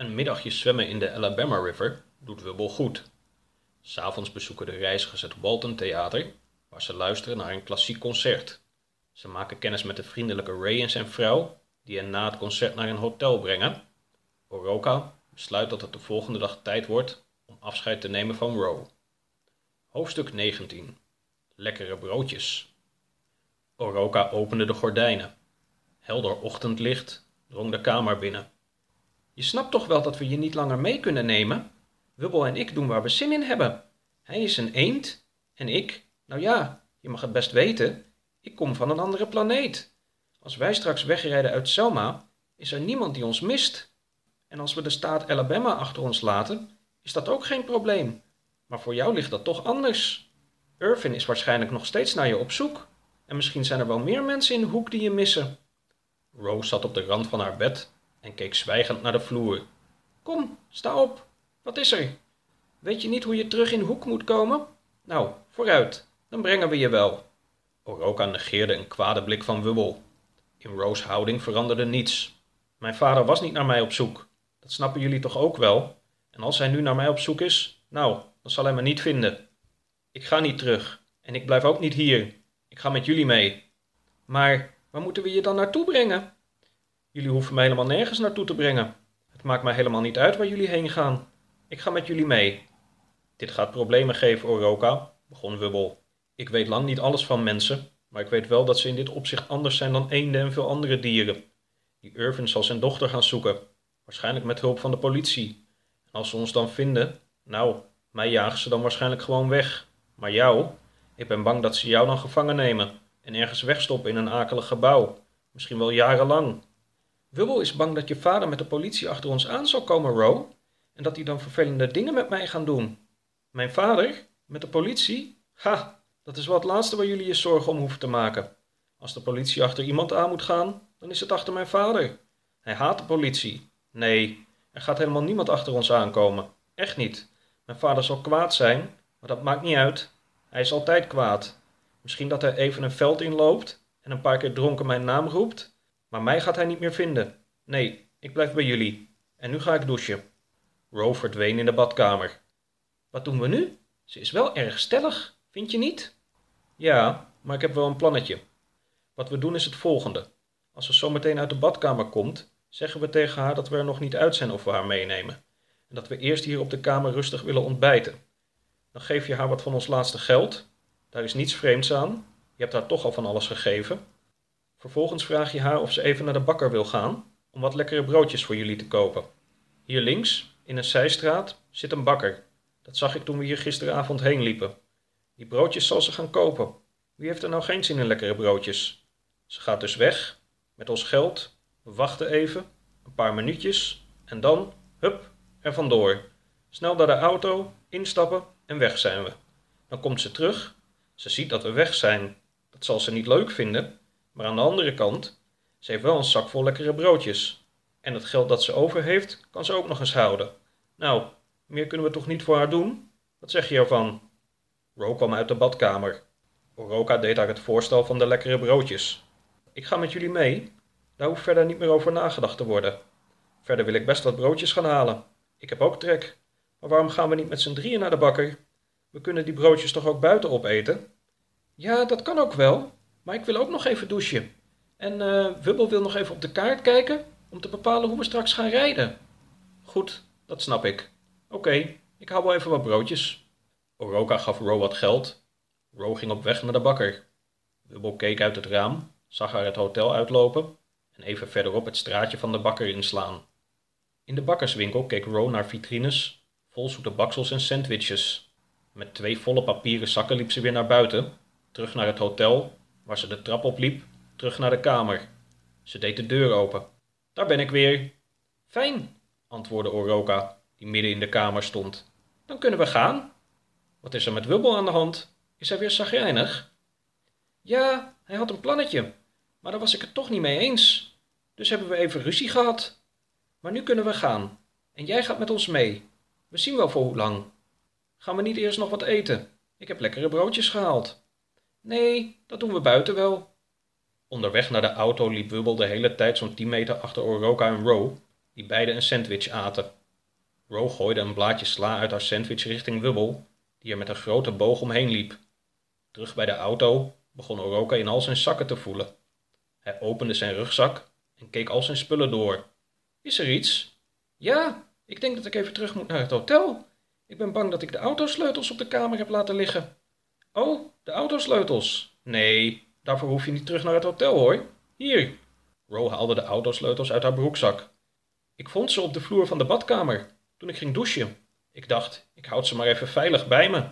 Een middagje zwemmen in de Alabama River doet Wubbel goed. S'avonds bezoeken de reizigers het Walton Theater, waar ze luisteren naar een klassiek concert. Ze maken kennis met de vriendelijke Ray en zijn vrouw, die hen na het concert naar een hotel brengen. Oroka besluit dat het de volgende dag tijd wordt om afscheid te nemen van Row. Hoofdstuk 19 Lekkere broodjes. Oroka opende de gordijnen. Helder ochtendlicht drong de kamer binnen. Je snapt toch wel dat we je niet langer mee kunnen nemen? Wubbel en ik doen waar we zin in hebben. Hij is een eend en ik, nou ja, je mag het best weten, ik kom van een andere planeet. Als wij straks wegrijden uit Selma, is er niemand die ons mist. En als we de staat Alabama achter ons laten, is dat ook geen probleem. Maar voor jou ligt dat toch anders. Irvin is waarschijnlijk nog steeds naar je op zoek. En misschien zijn er wel meer mensen in de hoek die je missen. Rose zat op de rand van haar bed en keek zwijgend naar de vloer. Kom, sta op. Wat is er? Weet je niet hoe je terug in hoek moet komen? Nou, vooruit, dan brengen we je wel. Oroka negeerde een kwade blik van Wubbel. In Rose's houding veranderde niets. Mijn vader was niet naar mij op zoek. Dat snappen jullie toch ook wel? En als hij nu naar mij op zoek is, nou, dan zal hij me niet vinden. Ik ga niet terug. En ik blijf ook niet hier. Ik ga met jullie mee. Maar waar moeten we je dan naartoe brengen? Jullie hoeven me helemaal nergens naartoe te brengen. Het maakt mij helemaal niet uit waar jullie heen gaan. Ik ga met jullie mee. Dit gaat problemen geven, Oroka, begon Wubbel. Ik weet lang niet alles van mensen, maar ik weet wel dat ze in dit opzicht anders zijn dan eenden en veel andere dieren. Die Irvin zal zijn dochter gaan zoeken, waarschijnlijk met hulp van de politie. En als ze ons dan vinden, nou, mij jagen ze dan waarschijnlijk gewoon weg. Maar jou, ik ben bang dat ze jou dan gevangen nemen en ergens wegstoppen in een akelig gebouw, misschien wel jarenlang. Wubbel is bang dat je vader met de politie achter ons aan zal komen, Ro, en dat hij dan vervelende dingen met mij gaan doen. Mijn vader? Met de politie? Ha, dat is wel het laatste waar jullie je zorgen om hoeven te maken. Als de politie achter iemand aan moet gaan, dan is het achter mijn vader. Hij haat de politie. Nee, er gaat helemaal niemand achter ons aankomen. Echt niet. Mijn vader zal kwaad zijn, maar dat maakt niet uit. Hij is altijd kwaad. Misschien dat hij even een veld inloopt en een paar keer dronken mijn naam roept, maar mij gaat hij niet meer vinden. Nee, ik blijf bij jullie. En nu ga ik douchen. Ro verdween in de badkamer. Wat doen we nu? Ze is wel erg stellig, vind je niet? Ja, maar ik heb wel een plannetje. Wat we doen is het volgende. Als ze zometeen uit de badkamer komt, zeggen we tegen haar dat we er nog niet uit zijn of we haar meenemen. En dat we eerst hier op de kamer rustig willen ontbijten. Dan geef je haar wat van ons laatste geld. Daar is niets vreemds aan. Je hebt haar toch al van alles gegeven. Vervolgens vraag je haar of ze even naar de bakker wil gaan om wat lekkere broodjes voor jullie te kopen. Hier links, in een zijstraat, zit een bakker. Dat zag ik toen we hier gisteravond heen liepen. Die broodjes zal ze gaan kopen. Wie heeft er nou geen zin in lekkere broodjes? Ze gaat dus weg, met ons geld. We wachten even, een paar minuutjes, en dan, hup, er vandoor. Snel naar de auto, instappen en weg zijn we. Dan komt ze terug. Ze ziet dat we weg zijn. Dat zal ze niet leuk vinden, maar aan de andere kant, ze heeft wel een zak vol lekkere broodjes. En het geld dat ze over heeft, kan ze ook nog eens houden. Nou, meer kunnen we toch niet voor haar doen? Wat zeg je ervan? Ro kwam uit de badkamer. Oroka deed haar het voorstel van de lekkere broodjes. Ik ga met jullie mee. Daar hoeft verder niet meer over nagedacht te worden. Verder wil ik best wat broodjes gaan halen. Ik heb ook trek. Maar waarom gaan we niet met z'n drieën naar de bakker? We kunnen die broodjes toch ook buiten opeten? Ja, dat kan ook wel. Maar ik wil ook nog even douchen. En uh, Wubbel wil nog even op de kaart kijken om te bepalen hoe we straks gaan rijden. Goed, dat snap ik. Oké, ik hou wel even wat broodjes. Oroka gaf Ro wat geld. Ro ging op weg naar de bakker. Wubbel keek uit het raam, zag haar het hotel uitlopen en even verderop het straatje van de bakker inslaan. In de bakkerswinkel keek Ro naar vitrines vol zoete baksels en sandwiches. Met twee volle papieren zakken liep ze weer naar buiten, terug naar het hotel, waar ze de trap opliep, terug naar de kamer. Ze deed de deur open. Daar ben ik weer. Fijn, antwoordde Oroka, die midden in de kamer stond. Dan kunnen we gaan. Wat is er met Wubbel aan de hand? Is hij weer zagrijnig? Ja, hij had een plannetje, maar daar was ik het toch niet mee eens. Dus hebben we even ruzie gehad. Maar nu kunnen we gaan. En jij gaat met ons mee. We zien wel voor hoe lang. Gaan we niet eerst nog wat eten? Ik heb lekkere broodjes gehaald. Nee, dat doen we buiten wel. Onderweg naar de auto liep Wubbel de hele tijd zo'n tien meter achter Oroka en Ro, die beiden een sandwich aten. Ro gooide een blaadje sla uit haar sandwich richting Wubbel, die er met een grote boog omheen liep. Terug bij de auto begon Oroka in al zijn zakken te voelen. Hij opende zijn rugzak en keek al zijn spullen door. Is er iets? Ja, ik denk dat ik even terug moet naar het hotel. Ik ben bang dat ik de autosleutels op de kamer heb laten liggen. Oh, de autosleutels. Nee, daarvoor hoef je niet terug naar het hotel hoor. Hier. Ro haalde de autosleutels uit haar broekzak. Ik vond ze op de vloer van de badkamer toen ik ging douchen. Ik dacht, ik houd ze maar even veilig bij me.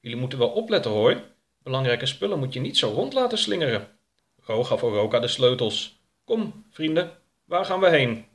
Jullie moeten wel opletten hoor. Belangrijke spullen moet je niet zo rond laten slingeren. Ro gaf Oroka de sleutels. Kom, vrienden, waar gaan we heen?